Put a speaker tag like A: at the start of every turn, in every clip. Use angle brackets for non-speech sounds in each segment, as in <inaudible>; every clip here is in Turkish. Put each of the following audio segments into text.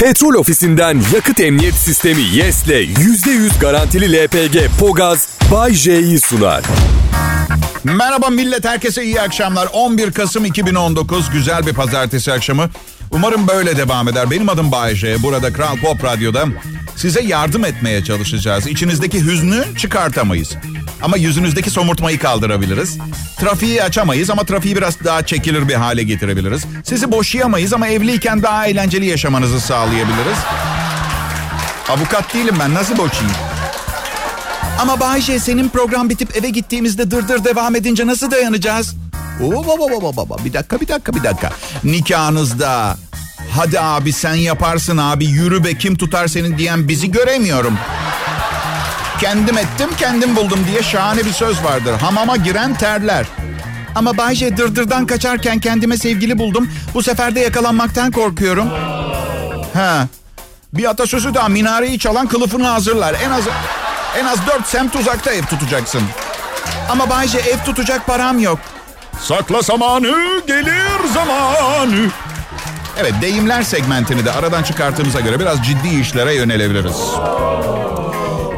A: Petrol ofisinden yakıt emniyet sistemi YES'le %100 garantili LPG Pogaz Bay J'yi sunar.
B: Merhaba millet, herkese iyi akşamlar. 11 Kasım 2019, güzel bir pazartesi akşamı. Umarım böyle devam eder. Benim adım Bayece. Burada Kral Pop Radyo'da size yardım etmeye çalışacağız. İçinizdeki hüznü çıkartamayız. Ama yüzünüzdeki somurtmayı kaldırabiliriz. Trafiği açamayız ama trafiği biraz daha çekilir bir hale getirebiliriz. Sizi boşayamayız ama evliyken daha eğlenceli yaşamanızı sağlayabiliriz. Avukat değilim ben nasıl boşayayım? Ama Bayce senin program bitip eve gittiğimizde dırdır devam edince nasıl dayanacağız? Oo, baba, baba, baba. Bir dakika bir dakika bir dakika. Nikahınızda hadi abi sen yaparsın abi yürü be kim tutar senin diyen bizi göremiyorum. Kendim ettim kendim buldum diye şahane bir söz vardır. Hamama giren terler. Ama Bayce dırdırdan kaçarken kendime sevgili buldum. Bu sefer de yakalanmaktan korkuyorum. Ha. Bir atasözü daha minareyi çalan kılıfını hazırlar. En az en az dört semt uzakta ev tutacaksın. Ama Bayce ev tutacak param yok. Sakla zamanı, gelir zamanı. Evet, deyimler segmentini de aradan çıkarttığımıza göre biraz ciddi işlere yönelebiliriz.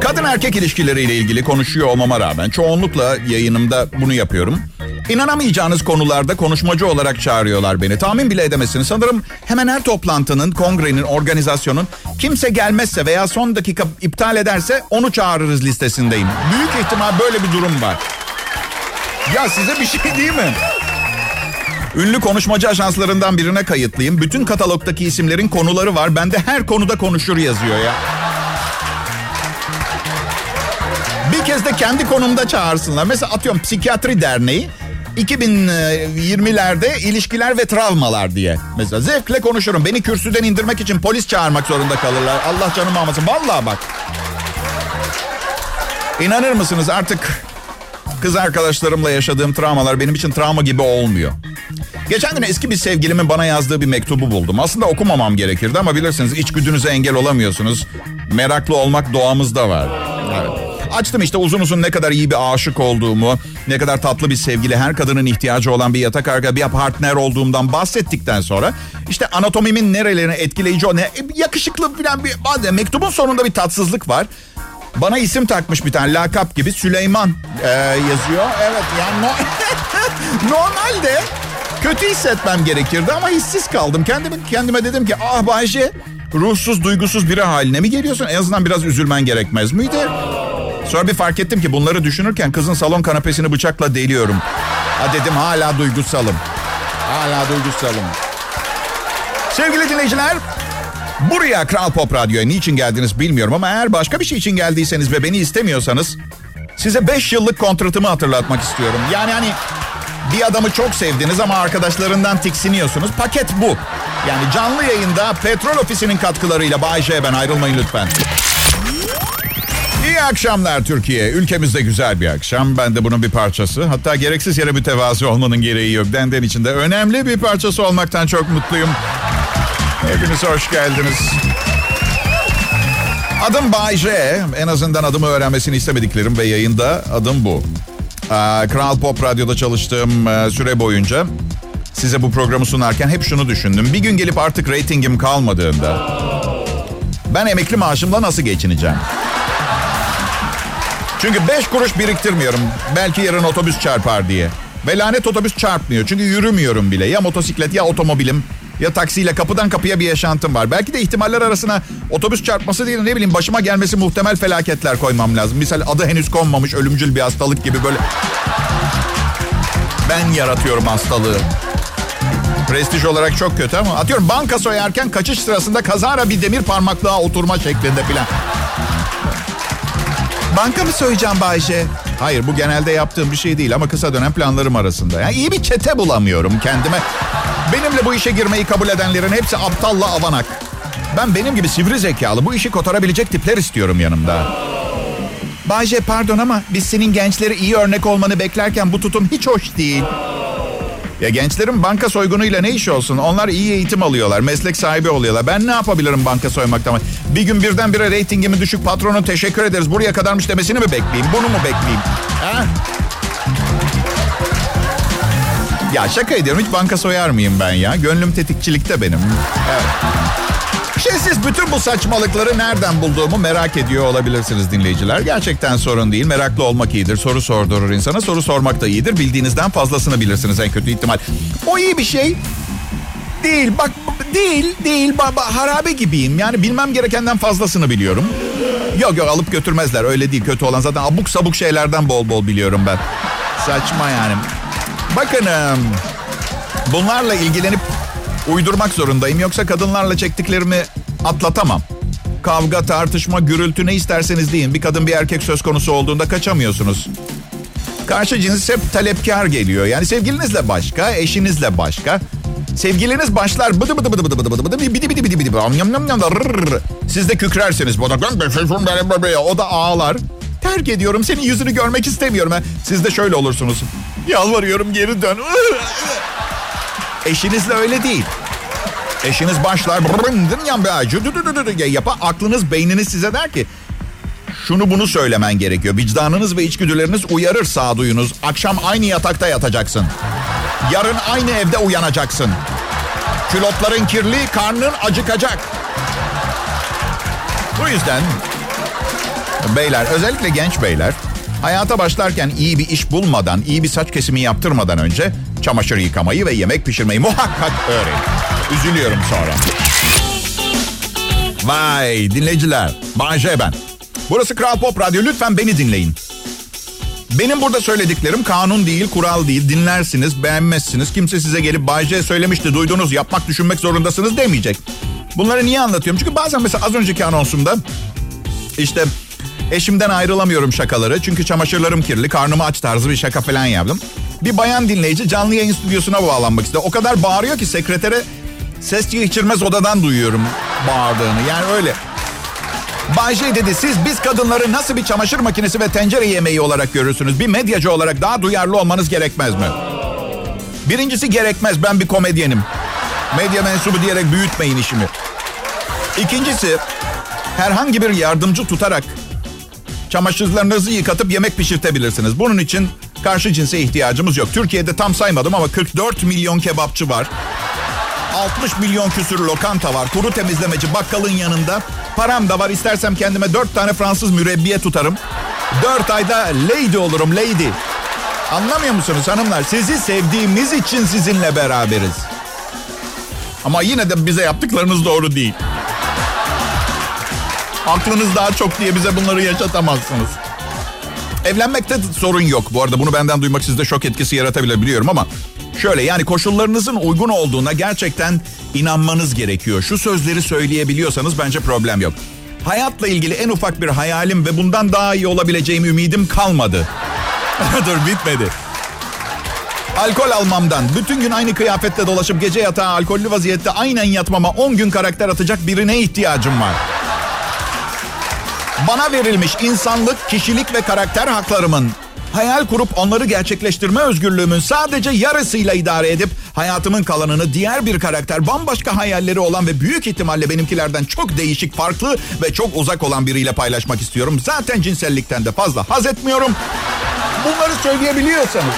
B: Kadın erkek ilişkileriyle ilgili konuşuyor olmama rağmen çoğunlukla yayınımda bunu yapıyorum. İnanamayacağınız konularda konuşmacı olarak çağırıyorlar beni. Tahmin bile edemezsiniz. Sanırım hemen her toplantının, kongrenin, organizasyonun kimse gelmezse veya son dakika iptal ederse onu çağırırız listesindeyim. Büyük ihtimal böyle bir durum var. Ya size bir şey değil mi? Ünlü konuşmacı ajanslarından birine kayıtlıyım. Bütün katalogdaki isimlerin konuları var. Bende her konuda konuşur yazıyor ya. Bir kez de kendi konumda çağırsınlar. Mesela atıyorum Psikiyatri Derneği 2020'lerde ilişkiler ve travmalar diye. Mesela zevkle konuşurum. Beni kürsüden indirmek için polis çağırmak zorunda kalırlar. Allah canımı almasın. Vallahi bak. İnanır mısınız artık kız arkadaşlarımla yaşadığım travmalar benim için travma gibi olmuyor. Geçen gün eski bir sevgilimin bana yazdığı bir mektubu buldum. Aslında okumamam gerekirdi ama bilirsiniz içgüdünüze engel olamıyorsunuz. Meraklı olmak doğamızda var. Evet. Açtım işte uzun uzun ne kadar iyi bir aşık olduğumu, ne kadar tatlı bir sevgili, her kadının ihtiyacı olan bir yatak arka bir partner olduğumdan bahsettikten sonra işte anatomimin nerelerine etkileyici o ne yakışıklı falan bir bazen mektubun sonunda bir tatsızlık var. Bana isim takmış bir tane lakap gibi Süleyman ee, yazıyor. Evet yani no <laughs> normalde kötü hissetmem gerekirdi ama hissiz kaldım. Kendime, kendime dedim ki ah Bayce ruhsuz duygusuz biri haline mi geliyorsun? En azından biraz üzülmen gerekmez miydi? Sonra bir fark ettim ki bunları düşünürken kızın salon kanapesini bıçakla deliyorum. Ha dedim hala duygusalım. Hala duygusalım. Sevgili dinleyiciler, buraya Kral Pop Radyo'ya niçin geldiniz bilmiyorum ama eğer başka bir şey için geldiyseniz ve beni istemiyorsanız size 5 yıllık kontratımı hatırlatmak istiyorum. Yani hani bir adamı çok sevdiniz ama arkadaşlarından tiksiniyorsunuz. Paket bu. Yani canlı yayında Petrol Ofisi'nin katkılarıyla Bay J ben ayrılmayın lütfen. İyi akşamlar Türkiye. Ülkemizde güzel bir akşam. Ben de bunun bir parçası. Hatta gereksiz yere mütevazi olmanın gereği yok. Denden içinde önemli bir parçası olmaktan çok mutluyum. Hepiniz hoş geldiniz. Adım Bay J. En azından adımı öğrenmesini istemediklerim ve yayında adım bu. Kral Pop Radyo'da çalıştığım süre boyunca size bu programı sunarken hep şunu düşündüm. Bir gün gelip artık reytingim kalmadığında ben emekli maaşımla nasıl geçineceğim? Çünkü beş kuruş biriktirmiyorum. Belki yarın otobüs çarpar diye. Ve lanet otobüs çarpmıyor. Çünkü yürümüyorum bile. Ya motosiklet ya otomobilim ya taksiyle kapıdan kapıya bir yaşantım var. Belki de ihtimaller arasına otobüs çarpması değil ne bileyim başıma gelmesi muhtemel felaketler koymam lazım. Misal adı henüz konmamış ölümcül bir hastalık gibi böyle. Ben yaratıyorum hastalığı. Prestij olarak çok kötü ama atıyorum banka soyarken kaçış sırasında kazara bir demir parmaklığa oturma şeklinde filan. Banka mı soyacağım Bayce? Hayır bu genelde yaptığım bir şey değil ama kısa dönem planlarım arasında. Yani iyi bir çete bulamıyorum kendime. Benimle bu işe girmeyi kabul edenlerin hepsi aptalla avanak. Ben benim gibi sivri zekalı bu işi kotarabilecek tipler istiyorum yanımda. Bayce pardon ama biz senin gençlere iyi örnek olmanı beklerken bu tutum hiç hoş değil. Ya gençlerin banka soygunuyla ne iş olsun? Onlar iyi eğitim alıyorlar, meslek sahibi oluyorlar. Ben ne yapabilirim banka soymaktan? Bir gün birdenbire reytingimi düşük patronun teşekkür ederiz buraya kadarmış demesini mi bekleyeyim? Bunu mu bekleyeyim? Ha? Ya şaka ediyorum hiç banka soyar mıyım ben ya? Gönlüm tetikçilikte benim. Evet. Şimdi siz bütün bu saçmalıkları nereden bulduğumu merak ediyor olabilirsiniz dinleyiciler. Gerçekten sorun değil. Meraklı olmak iyidir. Soru sordurur insana. Soru sormak da iyidir. Bildiğinizden fazlasını bilirsiniz en kötü ihtimal. O iyi bir şey. Değil bak değil değil baba harabe gibiyim. Yani bilmem gerekenden fazlasını biliyorum. Yok yok alıp götürmezler öyle değil kötü olan zaten abuk sabuk şeylerden bol bol biliyorum ben. Saçma yani. Bakın bunlarla ilgilenip uydurmak zorundayım. Yoksa kadınlarla çektiklerimi atlatamam. Kavga, tartışma, gürültü ne isterseniz deyin. Bir kadın bir erkek söz konusu olduğunda kaçamıyorsunuz. Karşı cins hep talepkar geliyor. Yani sevgilinizle başka, eşinizle başka. Sevgiliniz başlar bıdı bıdı bıdı bıdı bıdı bıdı bıdı bidi bidi bidi bidi yam yam yam da rrr. Siz de kükrersiniz. O da ağlar. Terk ediyorum senin yüzünü görmek istemiyorum. Siz de şöyle olursunuz. Yalvarıyorum geri dön. <laughs> Eşinizle öyle değil. Eşiniz başlar yapa aklınız beyniniz size der ki şunu bunu söylemen gerekiyor. Vicdanınız ve içgüdüleriniz uyarır sağduyunuz. Akşam aynı yatakta yatacaksın. Yarın aynı evde uyanacaksın. Külotların kirli, karnın acıkacak. Bu yüzden beyler, özellikle genç beyler hayata başlarken iyi bir iş bulmadan, iyi bir saç kesimi yaptırmadan önce çamaşır yıkamayı ve yemek pişirmeyi muhakkak öğrenin. Üzülüyorum sonra. Vay dinleyiciler, Bahçe ben. Burası Kral Pop Radyo. Lütfen beni dinleyin. Benim burada söylediklerim kanun değil, kural değil. Dinlersiniz, beğenmezsiniz. Kimse size gelip Bay söylemişti, duydunuz, yapmak, düşünmek zorundasınız demeyecek. Bunları niye anlatıyorum? Çünkü bazen mesela az önceki anonsumda işte eşimden ayrılamıyorum şakaları. Çünkü çamaşırlarım kirli, karnımı aç tarzı bir şaka falan yaptım. Bir bayan dinleyici canlı yayın stüdyosuna bağlanmak istedi. O kadar bağırıyor ki sekretere ses geçirmez odadan duyuyorum bağırdığını. Yani öyle. Bay J dedi siz biz kadınları nasıl bir çamaşır makinesi ve tencere yemeği olarak görürsünüz? Bir medyacı olarak daha duyarlı olmanız gerekmez mi? Birincisi gerekmez ben bir komedyenim. Medya mensubu diyerek büyütmeyin işimi. İkincisi herhangi bir yardımcı tutarak çamaşırlarınızı yıkatıp yemek pişirtebilirsiniz. Bunun için karşı cinse ihtiyacımız yok. Türkiye'de tam saymadım ama 44 milyon kebapçı var. 60 milyon küsür lokanta var. Kuru temizlemeci bakkalın yanında. Param da var. İstersem kendime 4 tane Fransız mürebbiye tutarım. 4 ayda lady olurum lady. Anlamıyor musunuz hanımlar? Sizi sevdiğimiz için sizinle beraberiz. Ama yine de bize yaptıklarınız doğru değil. Aklınız daha çok diye bize bunları yaşatamazsınız. Evlenmekte sorun yok. Bu arada bunu benden duymak sizde şok etkisi yaratabilir biliyorum ama Şöyle yani koşullarınızın uygun olduğuna gerçekten inanmanız gerekiyor. Şu sözleri söyleyebiliyorsanız bence problem yok. Hayatla ilgili en ufak bir hayalim ve bundan daha iyi olabileceğim ümidim kalmadı. <laughs> Dur bitmedi. Alkol almamdan, bütün gün aynı kıyafette dolaşıp gece yatağa alkollü vaziyette aynen yatmama 10 gün karakter atacak birine ihtiyacım var. Bana verilmiş insanlık, kişilik ve karakter haklarımın hayal kurup onları gerçekleştirme özgürlüğümün sadece yarısıyla idare edip hayatımın kalanını diğer bir karakter bambaşka hayalleri olan ve büyük ihtimalle benimkilerden çok değişik, farklı ve çok uzak olan biriyle paylaşmak istiyorum. Zaten cinsellikten de fazla haz etmiyorum. Bunları söyleyebiliyorsanız.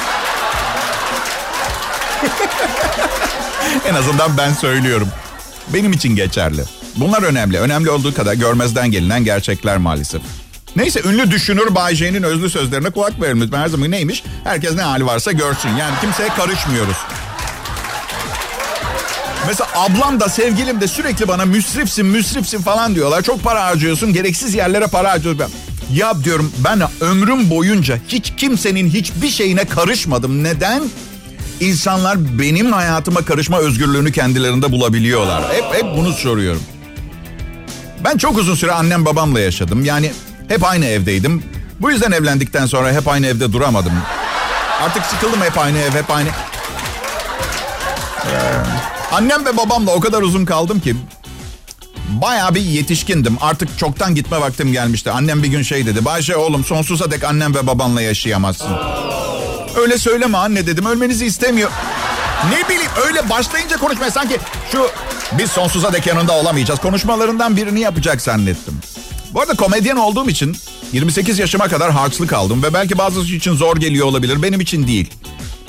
B: <laughs> en azından ben söylüyorum. Benim için geçerli. Bunlar önemli. Önemli olduğu kadar görmezden gelinen gerçekler maalesef. Neyse ünlü düşünür Bay J'nin özlü sözlerine kulak verelim. Her zaman neymiş? Herkes ne hali varsa görsün. Yani kimseye karışmıyoruz. Mesela ablam da sevgilim de sürekli bana müsrifsin müsrifsin falan diyorlar. Çok para harcıyorsun gereksiz yerlere para harcıyorsun. Ya diyorum ben ömrüm boyunca hiç kimsenin hiçbir şeyine karışmadım. Neden? İnsanlar benim hayatıma karışma özgürlüğünü kendilerinde bulabiliyorlar. Hep, hep bunu soruyorum. Ben çok uzun süre annem babamla yaşadım. Yani hep aynı evdeydim. Bu yüzden evlendikten sonra hep aynı evde duramadım. Artık sıkıldım hep aynı ev, hep aynı... Ee, annem ve babamla o kadar uzun kaldım ki... Bayağı bir yetişkindim. Artık çoktan gitme vaktim gelmişti. Annem bir gün şey dedi. Bayşe oğlum sonsuza dek annem ve babanla yaşayamazsın. Öyle söyleme anne dedim. Ölmenizi istemiyor. Ne bileyim öyle başlayınca konuşmaya sanki şu biz sonsuza dek yanında olamayacağız. Konuşmalarından birini yapacak zannettim. Bu arada komedyen olduğum için 28 yaşıma kadar harçlık aldım ve belki bazısı için zor geliyor olabilir. Benim için değil.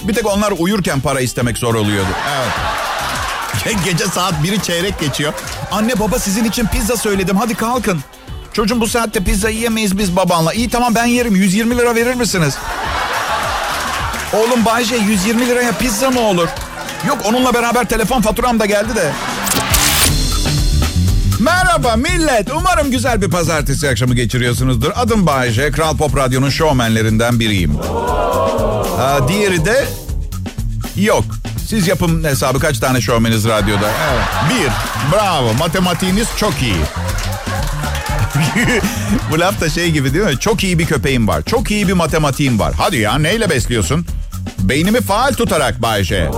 B: Bir tek onlar uyurken para istemek zor oluyordu. Evet. <laughs> Gece saat biri çeyrek geçiyor. Anne baba sizin için pizza söyledim hadi kalkın. Çocuğum bu saatte pizza yiyemeyiz biz babanla. İyi tamam ben yerim 120 lira verir misiniz? Oğlum Bayce 120 liraya pizza mı olur? Yok onunla beraber telefon faturam da geldi de. Merhaba millet. Umarım güzel bir pazartesi akşamı geçiriyorsunuzdur. Adım Bayece. Kral Pop Radyo'nun şovmenlerinden biriyim. Aa, diğeri de yok. Siz yapın hesabı kaç tane şovmeniz radyoda? Evet. Bir. Bravo. Matematiğiniz çok iyi. <laughs> Bu laf da şey gibi değil mi? Çok iyi bir köpeğim var. Çok iyi bir matematiğim var. Hadi ya neyle besliyorsun? Beynimi faal tutarak Bayce.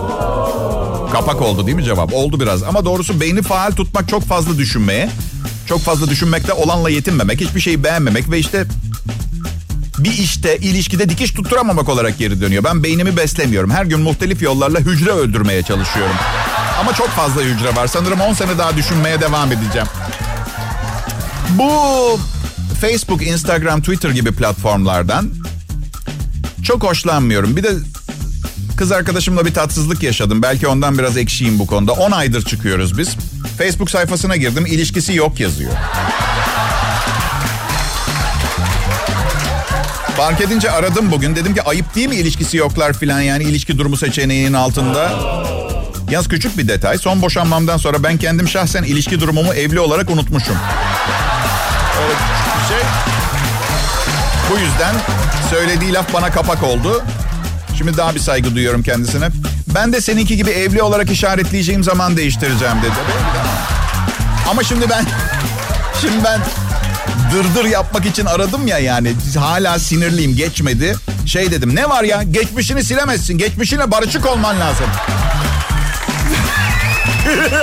B: Kapak oldu değil mi cevap? Oldu biraz ama doğrusu beyni faal tutmak çok fazla düşünmeye, çok fazla düşünmekte olanla yetinmemek, hiçbir şeyi beğenmemek ve işte bir işte, ilişkide dikiş tutturamamak olarak geri dönüyor. Ben beynimi beslemiyorum. Her gün muhtelif yollarla hücre öldürmeye çalışıyorum. Ama çok fazla hücre var. Sanırım 10 sene daha düşünmeye devam edeceğim. Bu Facebook, Instagram, Twitter gibi platformlardan çok hoşlanmıyorum. Bir de kız arkadaşımla bir tatsızlık yaşadım. Belki ondan biraz ekşiyim bu konuda. 10 aydır çıkıyoruz biz. Facebook sayfasına girdim. İlişkisi yok yazıyor. Fark edince aradım bugün. Dedim ki ayıp değil mi ilişkisi yoklar filan yani ilişki durumu seçeneğinin altında. Yalnız küçük bir detay. Son boşanmamdan sonra ben kendim şahsen ilişki durumumu evli olarak unutmuşum. Öyle bir şey. Bu yüzden söylediği laf bana kapak oldu. Şimdi daha bir saygı duyuyorum kendisine. Ben de seninki gibi evli olarak işaretleyeceğim zaman değiştireceğim dedi. Ama şimdi ben <laughs> şimdi ben dırdır yapmak için aradım ya yani hala sinirliyim geçmedi. Şey dedim ne var ya geçmişini silemezsin. Geçmişine barışık olman lazım. <laughs>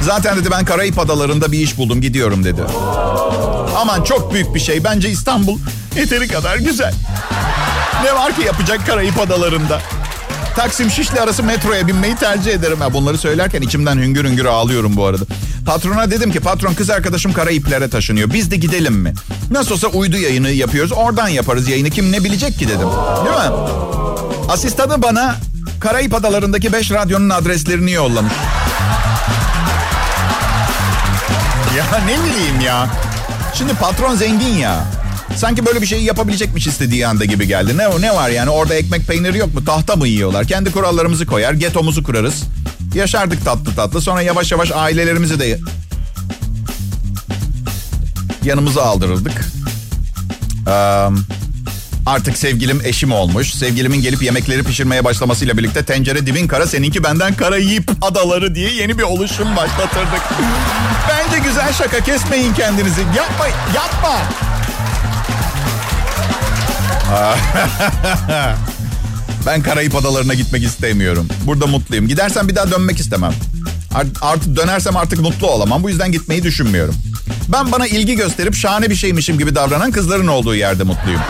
B: Zaten dedi ben Karayip Adaları'nda bir iş buldum gidiyorum dedi. Aman çok büyük bir şey. Bence İstanbul yeteri kadar güzel. Ne var ki yapacak Karayip Adaları'nda? Taksim Şişli arası metroya binmeyi tercih ederim. Ha, bunları söylerken içimden hüngür hüngür ağlıyorum bu arada. Patrona dedim ki patron kız arkadaşım Karayiplere taşınıyor. Biz de gidelim mi? Nasıl olsa uydu yayını yapıyoruz. Oradan yaparız yayını. Kim ne bilecek ki dedim. Değil mi? Asistanı bana Karayip Adaları'ndaki 5 radyonun adreslerini yollamış. Ya ne bileyim ya. Şimdi patron zengin ya. Sanki böyle bir şeyi yapabilecekmiş istediği anda gibi geldi. Ne ne var yani orada ekmek peyniri yok mu? Tahta mı yiyorlar? Kendi kurallarımızı koyar, getomuzu kurarız. Yaşardık tatlı tatlı. Sonra yavaş yavaş ailelerimizi de yanımıza aldırırdık. Ee, artık sevgilim eşim olmuş. Sevgilimin gelip yemekleri pişirmeye başlamasıyla birlikte tencere dibin kara seninki benden kara yiyip adaları diye yeni bir oluşum başlatırdık. Bence güzel şaka kesmeyin kendinizi. Yapma yapma. <laughs> ben Karayip Adalarına gitmek istemiyorum. Burada mutluyum. Gidersem bir daha dönmek istemem. Artık dönersem artık mutlu olamam. Bu yüzden gitmeyi düşünmüyorum. Ben bana ilgi gösterip şahane bir şeymişim gibi davranan kızların olduğu yerde mutluyum.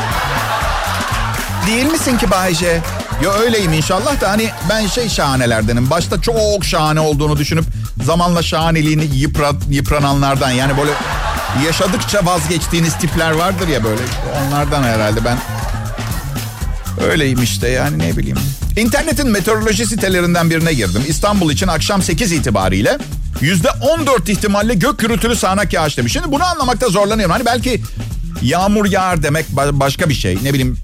B: Değil misin ki Bayce? Yo öyleyim inşallah da hani ben şey şahanelerdenim. Başta çok şahane olduğunu düşünüp zamanla şahaneliğini yıprat, yıprananlardan. Yani böyle yaşadıkça vazgeçtiğiniz tipler vardır ya böyle. Onlardan herhalde ben öyleyim işte yani ne bileyim. İnternetin meteoroloji sitelerinden birine girdim. İstanbul için akşam 8 itibariyle yüzde 14 ihtimalle gök gürültülü sağanak yağış demiş. Şimdi bunu anlamakta zorlanıyorum. Hani belki yağmur yağar demek başka bir şey. Ne bileyim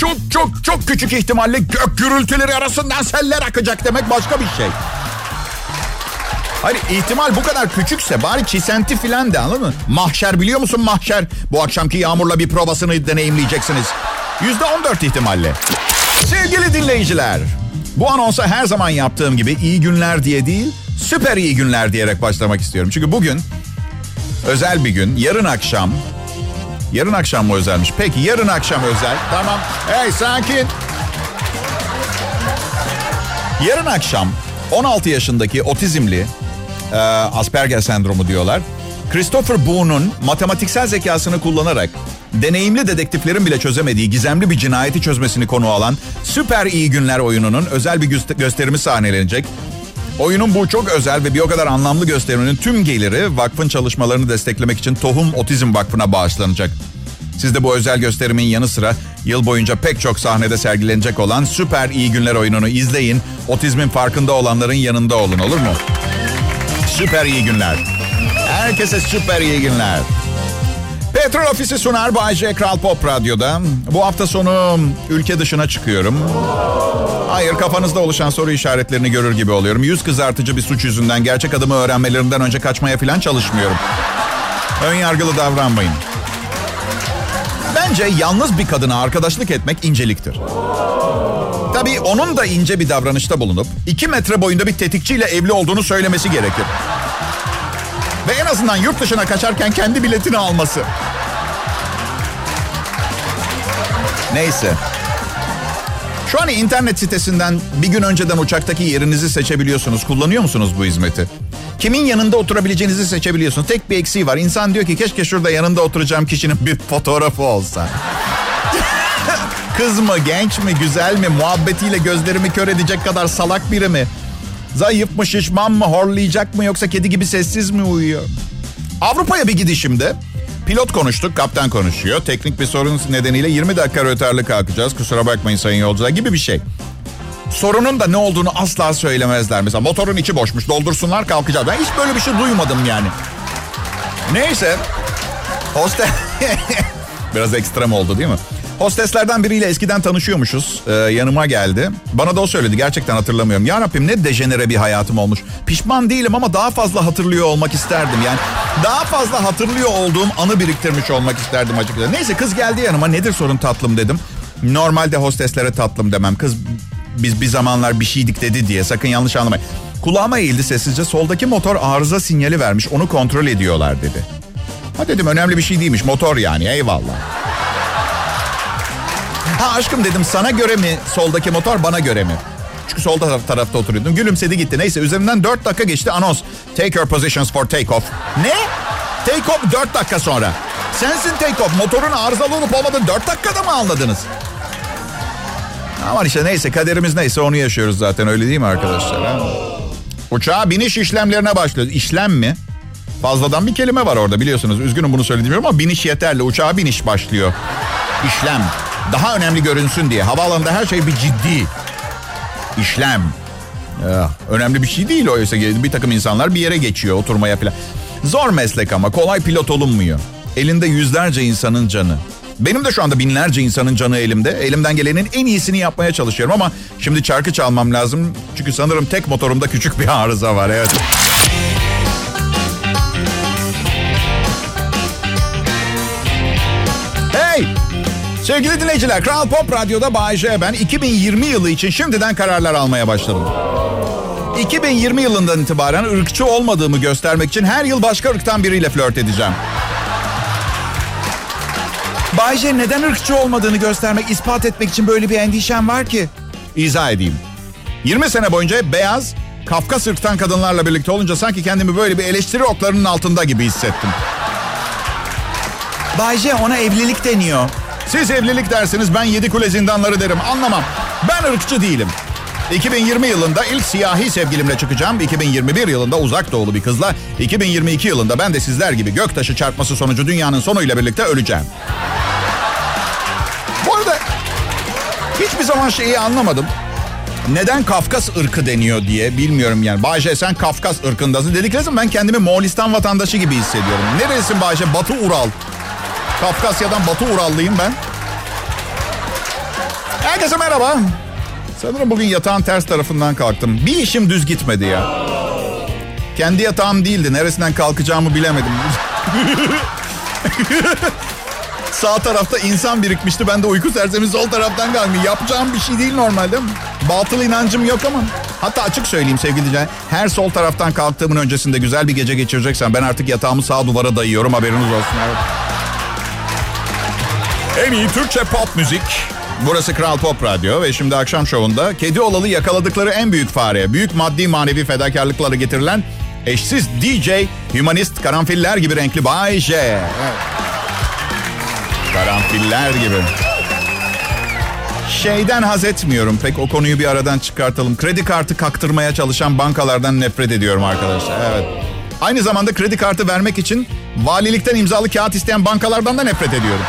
B: çok çok çok küçük ihtimalle gök gürültüleri arasından seller akacak demek başka bir şey. Hayır ihtimal bu kadar küçükse bari çisenti filan de anladın mı? Mahşer biliyor musun mahşer? Bu akşamki yağmurla bir probasını deneyimleyeceksiniz. Yüzde on dört ihtimalle. Sevgili dinleyiciler. Bu anonsa her zaman yaptığım gibi iyi günler diye değil, süper iyi günler diyerek başlamak istiyorum. Çünkü bugün özel bir gün. Yarın akşam Yarın akşam mı özelmiş? Peki yarın akşam özel. Tamam. Hey sakin. Yarın akşam 16 yaşındaki otizmli e, Asperger sendromu diyorlar. Christopher Boone'un matematiksel zekasını kullanarak deneyimli dedektiflerin bile çözemediği gizemli bir cinayeti çözmesini konu alan Süper İyi Günler oyununun özel bir gösterimi sahnelenecek. Oyunun bu çok özel ve bir o kadar anlamlı gösteriminin tüm geliri vakfın çalışmalarını desteklemek için Tohum Otizm Vakfı'na bağışlanacak. Siz de bu özel gösterimin yanı sıra yıl boyunca pek çok sahnede sergilenecek olan Süper İyi Günler oyununu izleyin. Otizmin farkında olanların yanında olun olur mu? Süper iyi günler. Herkese süper iyi günler. Petrol Ofisi sunar Bay J. Kral Pop Radyo'da. Bu hafta sonu ülke dışına çıkıyorum. Hayır kafanızda oluşan soru işaretlerini görür gibi oluyorum. Yüz kızartıcı bir suç yüzünden gerçek adımı öğrenmelerinden önce kaçmaya falan çalışmıyorum. Ön yargılı davranmayın. Bence yalnız bir kadına arkadaşlık etmek inceliktir. Tabii onun da ince bir davranışta bulunup iki metre boyunda bir tetikçiyle evli olduğunu söylemesi gerekir. Ve en azından yurt dışına kaçarken kendi biletini alması. Neyse. Şu an internet sitesinden bir gün önceden uçaktaki yerinizi seçebiliyorsunuz. Kullanıyor musunuz bu hizmeti? Kimin yanında oturabileceğinizi seçebiliyorsunuz. Tek bir eksiği var. İnsan diyor ki keşke şurada yanında oturacağım kişinin bir fotoğrafı olsa. <laughs> Kız mı, genç mi, güzel mi, muhabbetiyle gözlerimi kör edecek kadar salak biri mi? Zayıf mı, şişman mı, horlayacak mı yoksa kedi gibi sessiz mi uyuyor? Avrupa'ya bir gidişimde pilot konuştuk, kaptan konuşuyor. Teknik bir sorun nedeniyle 20 dakika rötarlı kalkacağız. Kusura bakmayın sayın yolcular gibi bir şey. Sorunun da ne olduğunu asla söylemezler. Mesela motorun içi boşmuş, doldursunlar kalkacağız. Ben hiç böyle bir şey duymadım yani. Neyse. Hostel... <laughs> Biraz ekstrem oldu değil mi? Hosteslerden biriyle eskiden tanışıyormuşuz. Ee, yanıma geldi. Bana da o söyledi. Gerçekten hatırlamıyorum. Ya Rabbim ne dejenere bir hayatım olmuş. Pişman değilim ama daha fazla hatırlıyor olmak isterdim. Yani daha fazla hatırlıyor olduğum anı biriktirmiş olmak isterdim açıkçası. Neyse kız geldi yanıma. Nedir sorun tatlım dedim. Normalde hosteslere tatlım demem. Kız biz bir zamanlar bir şeydik dedi diye sakın yanlış anlamayın. Kulağıma eğildi sessizce. Soldaki motor arıza sinyali vermiş. Onu kontrol ediyorlar dedi. Ha dedim önemli bir şey değilmiş. Motor yani eyvallah. Ha aşkım dedim sana göre mi soldaki motor bana göre mi? Çünkü sol taraf, tarafta oturuyordum. Gülümsedi gitti. Neyse üzerinden 4 dakika geçti anons. Take your positions for take off. Ne? Take off 4 dakika sonra. Sensin take off. Motorun arızalı olup olmadığını 4 dakikada mı anladınız? Ama işte neyse kaderimiz neyse onu yaşıyoruz zaten öyle değil mi arkadaşlar? Ha? Uçağa biniş işlemlerine başlıyoruz. İşlem mi? Fazladan bir kelime var orada biliyorsunuz. Üzgünüm bunu söylediğim ama biniş yeterli. Uçağa biniş başlıyor. İşlem. Daha önemli görünsün diye. Havaalanında her şey bir ciddi. İşlem. Ya, önemli bir şey değil oysa bir takım insanlar bir yere geçiyor oturmaya falan. Zor meslek ama kolay pilot olunmuyor. Elinde yüzlerce insanın canı. Benim de şu anda binlerce insanın canı elimde. Elimden gelenin en iyisini yapmaya çalışıyorum ama şimdi çarkı çalmam lazım. Çünkü sanırım tek motorumda küçük bir arıza var. Evet. Hey! Sevgili dinleyiciler, Kral Pop Radyo'da Bay ben 2020 yılı için şimdiden kararlar almaya başladım. 2020 yılından itibaren ırkçı olmadığımı göstermek için her yıl başka ırktan biriyle flört edeceğim. Bay neden ırkçı olmadığını göstermek, ispat etmek için böyle bir endişem var ki? İzah edeyim. 20 sene boyunca beyaz, Kafkas ırktan kadınlarla birlikte olunca sanki kendimi böyle bir eleştiri oklarının altında gibi hissettim. Bay J ona evlilik deniyor. Siz evlilik dersiniz ben yedi kule zindanları derim anlamam. Ben ırkçı değilim. 2020 yılında ilk siyahi sevgilimle çıkacağım. 2021 yılında uzak doğulu bir kızla. 2022 yılında ben de sizler gibi göktaşı çarpması sonucu dünyanın sonuyla birlikte öleceğim. Bu arada hiçbir zaman şeyi anlamadım. Neden Kafkas ırkı deniyor diye bilmiyorum yani. Bayşe sen Kafkas ırkındasın. Dedikleri ben kendimi Moğolistan vatandaşı gibi hissediyorum. Neresin Bayşe? Batı Ural. Kafkasya'dan Batı Urallıyım ben. Herkese merhaba. Sanırım bugün yatağın ters tarafından kalktım. Bir işim düz gitmedi ya. Kendi yatağım değildi. Neresinden kalkacağımı bilemedim. <laughs> Sağ tarafta insan birikmişti. Ben de uyku sersemi sol taraftan kalkmış. Yapacağım bir şey değil normalde. Batıl inancım yok ama. Hatta açık söyleyeyim sevgili dinleyiciler. Her sol taraftan kalktığımın öncesinde güzel bir gece geçireceksen ben artık yatağımı sağ duvara dayıyorum. Haberiniz olsun. Evet. En iyi Türkçe pop müzik. Burası Kral Pop Radyo ve şimdi akşam şovunda kedi olalı yakaladıkları en büyük fare, büyük maddi manevi fedakarlıkları getirilen eşsiz DJ, humanist, karanfiller gibi renkli Bay J. Karanfiller gibi. Şeyden haz etmiyorum pek o konuyu bir aradan çıkartalım. Kredi kartı kaktırmaya çalışan bankalardan nefret ediyorum arkadaşlar. Evet. Aynı zamanda kredi kartı vermek için valilikten imzalı kağıt isteyen bankalardan da nefret ediyorum.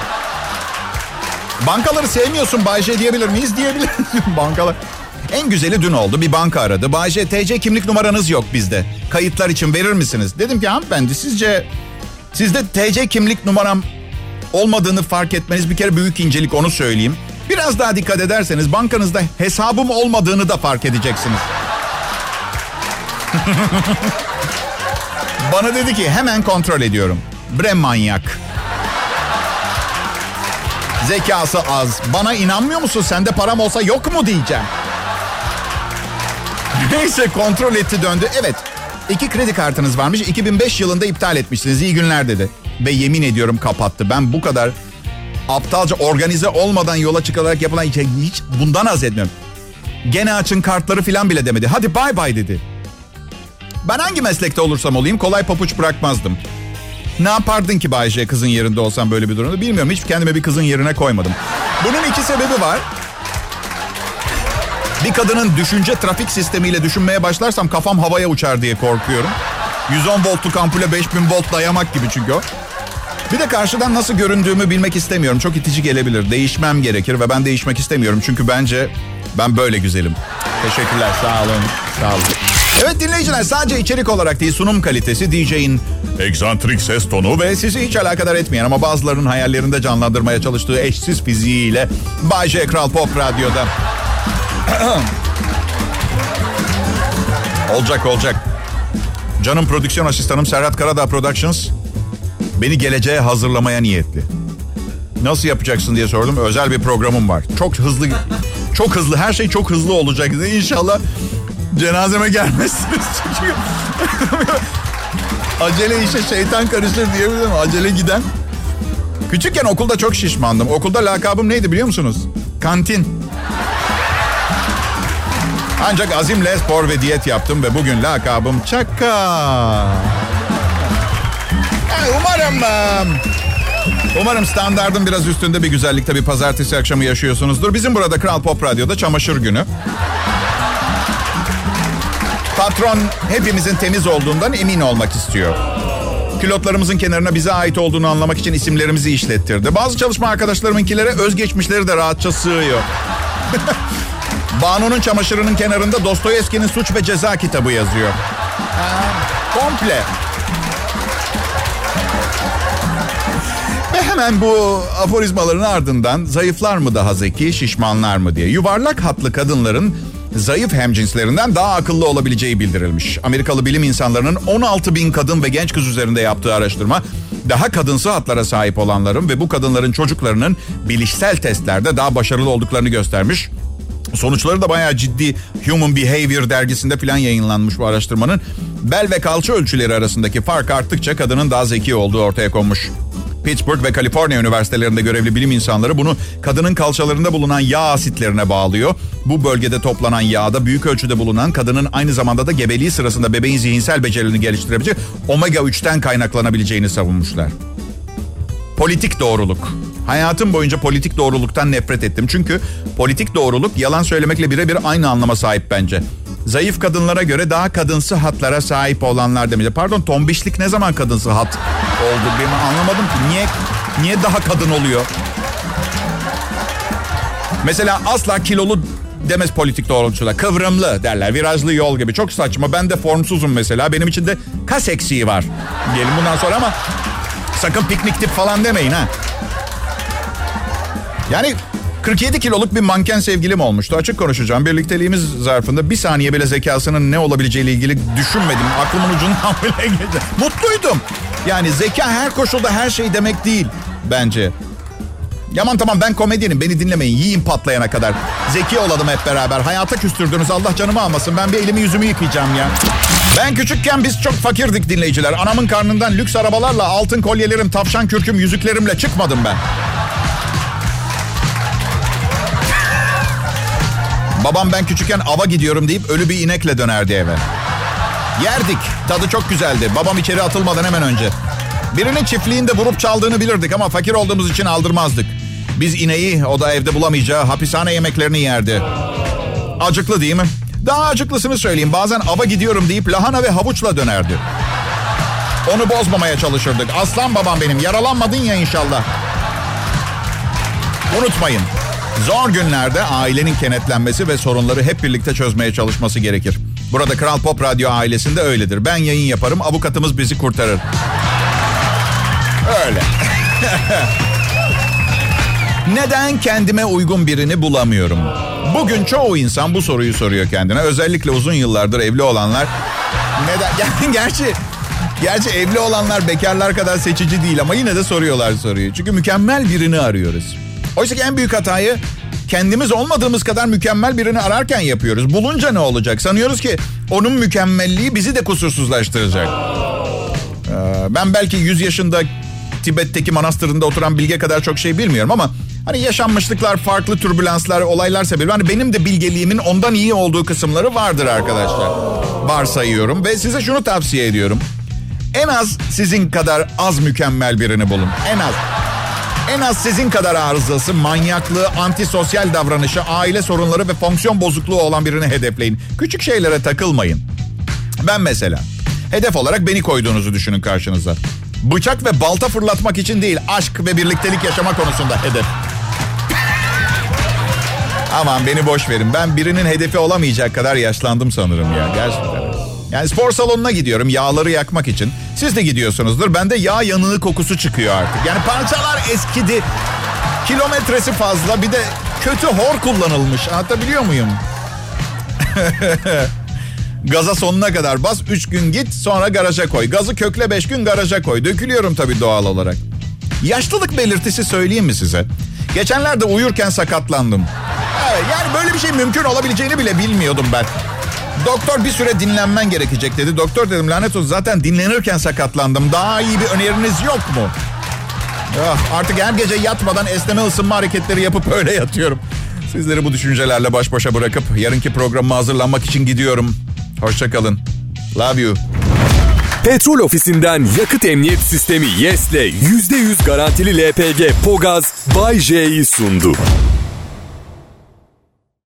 B: Bankaları sevmiyorsun Bayce diyebilir miyiz? Diyebilir <laughs> Bankalar. En güzeli dün oldu. Bir banka aradı. Bayce TC kimlik numaranız yok bizde. Kayıtlar için verir misiniz? Dedim ki hanımefendi sizce sizde TC kimlik numaram olmadığını fark etmeniz bir kere büyük incelik onu söyleyeyim. Biraz daha dikkat ederseniz bankanızda hesabım olmadığını da fark edeceksiniz. <laughs> Bana dedi ki hemen kontrol ediyorum. Bre manyak. Zekası az. Bana inanmıyor musun? Sende param olsa yok mu diyeceğim. <laughs> Neyse kontrol etti döndü. Evet iki kredi kartınız varmış. 2005 yılında iptal etmişsiniz. İyi günler dedi. Ve yemin ediyorum kapattı. Ben bu kadar aptalca organize olmadan yola çıkılarak yapılan hiç bundan az etmiyorum. Gene açın kartları falan bile demedi. Hadi bay bay dedi. Ben hangi meslekte olursam olayım kolay papuç bırakmazdım. Ne yapardın ki Bayce kızın yerinde olsam böyle bir durumda bilmiyorum. Hiç kendime bir kızın yerine koymadım. Bunun iki sebebi var. Bir kadının düşünce trafik sistemiyle düşünmeye başlarsam kafam havaya uçar diye korkuyorum. 110 voltluk ampule 5000 volt dayamak gibi çünkü o. Bir de karşıdan nasıl göründüğümü bilmek istemiyorum. Çok itici gelebilir. Değişmem gerekir ve ben değişmek istemiyorum. Çünkü bence ben böyle güzelim. Teşekkürler. Sağ olun. Sağ olun. Evet dinleyiciler sadece içerik olarak değil sunum kalitesi DJ'in egzantrik ses tonu ve sizi hiç alakadar etmeyen ama bazılarının hayallerinde canlandırmaya çalıştığı eşsiz fiziğiyle Bay J Kral Pop Radyo'da. <clears throat> olacak olacak. Canım prodüksiyon asistanım Serhat Karadağ Productions beni geleceğe hazırlamaya niyetli. Nasıl yapacaksın diye sordum. Özel bir programım var. Çok hızlı, çok hızlı. Her şey çok hızlı olacak. İnşallah cenazeme gelmezsiniz. <laughs> Çünkü acele işe şeytan karışır diyebilirim. Acele giden. Küçükken okulda çok şişmandım. Okulda lakabım neydi biliyor musunuz? Kantin. Ancak azimle spor ve diyet yaptım ve bugün lakabım Çaka. Umarım Umarım standardın biraz üstünde bir güzellikte bir pazartesi akşamı yaşıyorsunuzdur. Bizim burada Kral Pop Radyo'da çamaşır günü. Patron hepimizin temiz olduğundan emin olmak istiyor. Pilotlarımızın kenarına bize ait olduğunu anlamak için isimlerimizi işlettirdi. Bazı çalışma arkadaşlarımınkilere özgeçmişleri de rahatça sığıyor. <laughs> Banu'nun çamaşırının kenarında Dostoyevski'nin Suç ve Ceza kitabı yazıyor. Komple. Ve hemen bu aforizmaların ardından zayıflar mı daha zeki, şişmanlar mı diye. Yuvarlak hatlı kadınların zayıf hemcinslerinden daha akıllı olabileceği bildirilmiş. Amerikalı bilim insanlarının 16 bin kadın ve genç kız üzerinde yaptığı araştırma daha kadınsı hatlara sahip olanların ve bu kadınların çocuklarının bilişsel testlerde daha başarılı olduklarını göstermiş. Sonuçları da bayağı ciddi Human Behavior dergisinde falan yayınlanmış bu araştırmanın. Bel ve kalça ölçüleri arasındaki fark arttıkça kadının daha zeki olduğu ortaya konmuş. Pittsburgh ve Kaliforniya üniversitelerinde görevli bilim insanları bunu kadının kalçalarında bulunan yağ asitlerine bağlıyor. Bu bölgede toplanan yağda büyük ölçüde bulunan kadının aynı zamanda da gebeliği sırasında bebeğin zihinsel becerilerini geliştirebilecek omega 3'ten kaynaklanabileceğini savunmuşlar. Politik doğruluk. Hayatım boyunca politik doğruluktan nefret ettim. Çünkü politik doğruluk yalan söylemekle birebir aynı anlama sahip bence. Zayıf kadınlara göre daha kadınsı hatlara sahip olanlar demeyecek. Pardon tombişlik ne zaman kadınsı hat oldu? Ben anlamadım ki. Niye, niye daha kadın oluyor? Mesela asla kilolu demez politik doğrultuda. Kıvrımlı derler. Virajlı yol gibi. Çok saçma. Ben de formsuzum mesela. Benim için de kas eksiği var. Diyelim bundan sonra ama sakın piknik tip falan demeyin ha. Yani 47 kiloluk bir manken sevgilim olmuştu. Açık konuşacağım. Birlikteliğimiz zarfında bir saniye bile zekasının ne olabileceğiyle ilgili düşünmedim. Aklımın ucundan <laughs> bile geçti. Mutluydum. Yani zeka her koşulda her şey demek değil bence. Yaman tamam ben komedyenim beni dinlemeyin yiyin patlayana kadar. Zeki olalım hep beraber. Hayata küstürdünüz Allah canımı almasın. Ben bir elimi yüzümü yıkayacağım ya. Ben küçükken biz çok fakirdik dinleyiciler. Anamın karnından lüks arabalarla altın kolyelerim, tavşan kürküm, yüzüklerimle çıkmadım ben. Babam ben küçükken ava gidiyorum deyip ölü bir inekle dönerdi eve. Yerdik. Tadı çok güzeldi. Babam içeri atılmadan hemen önce. Birinin çiftliğinde vurup çaldığını bilirdik ama fakir olduğumuz için aldırmazdık. Biz ineği o da evde bulamayacağı hapishane yemeklerini yerdi. Acıklı değil mi? Daha acıklısını söyleyeyim. Bazen ava gidiyorum deyip lahana ve havuçla dönerdi. Onu bozmamaya çalışırdık. Aslan babam benim. Yaralanmadın ya inşallah. Unutmayın. Zor günlerde ailenin kenetlenmesi ve sorunları hep birlikte çözmeye çalışması gerekir. Burada Kral Pop Radyo ailesinde öyledir. Ben yayın yaparım, avukatımız bizi kurtarır. Öyle. <laughs> Neden kendime uygun birini bulamıyorum? Bugün çoğu insan bu soruyu soruyor kendine. Özellikle uzun yıllardır evli olanlar. Neden? <laughs> Yani gerçi Gerçi evli olanlar bekarlar kadar seçici değil ama yine de soruyorlar soruyu. Çünkü mükemmel birini arıyoruz. Oysa ki en büyük hatayı kendimiz olmadığımız kadar mükemmel birini ararken yapıyoruz. Bulunca ne olacak? Sanıyoruz ki onun mükemmelliği bizi de kusursuzlaştıracak. Ee, ben belki 100 yaşında Tibet'teki manastırında oturan bilge kadar çok şey bilmiyorum ama hani yaşanmışlıklar, farklı türbülanslar, olaylar sebebi hani benim de bilgeliğimin ondan iyi olduğu kısımları vardır arkadaşlar. Varsayıyorum ve size şunu tavsiye ediyorum. En az sizin kadar az mükemmel birini bulun. En az. En az sizin kadar arızası, manyaklığı, antisosyal davranışı, aile sorunları ve fonksiyon bozukluğu olan birini hedefleyin. Küçük şeylere takılmayın. Ben mesela hedef olarak beni koyduğunuzu düşünün karşınıza. Bıçak ve balta fırlatmak için değil, aşk ve birliktelik yaşama konusunda hedef. Aman beni boş verin. Ben birinin hedefi olamayacak kadar yaşlandım sanırım ya. Gerçekten. Yani spor salonuna gidiyorum yağları yakmak için. Siz de gidiyorsunuzdur. Bende yağ yanığı kokusu çıkıyor artık. Yani parçalar eskidi. Kilometresi fazla bir de kötü hor kullanılmış. Anlatabiliyor muyum? <laughs> Gaza sonuna kadar bas. Üç gün git sonra garaja koy. Gazı kökle beş gün garaja koy. Dökülüyorum tabii doğal olarak. Yaşlılık belirtisi söyleyeyim mi size? Geçenlerde uyurken sakatlandım. Yani böyle bir şey mümkün olabileceğini bile bilmiyordum ben. Doktor bir süre dinlenmen gerekecek dedi. Doktor dedim lanet olsun zaten dinlenirken sakatlandım. Daha iyi bir öneriniz yok mu? Ah, artık her gece yatmadan esneme ısınma hareketleri yapıp <laughs> öyle yatıyorum. Sizleri bu düşüncelerle baş başa bırakıp yarınki programıma hazırlanmak için gidiyorum. Hoşçakalın. Love you.
A: Petrol ofisinden yakıt emniyet sistemi YES'le %100 garantili LPG Pogaz Bay J'yi sundu.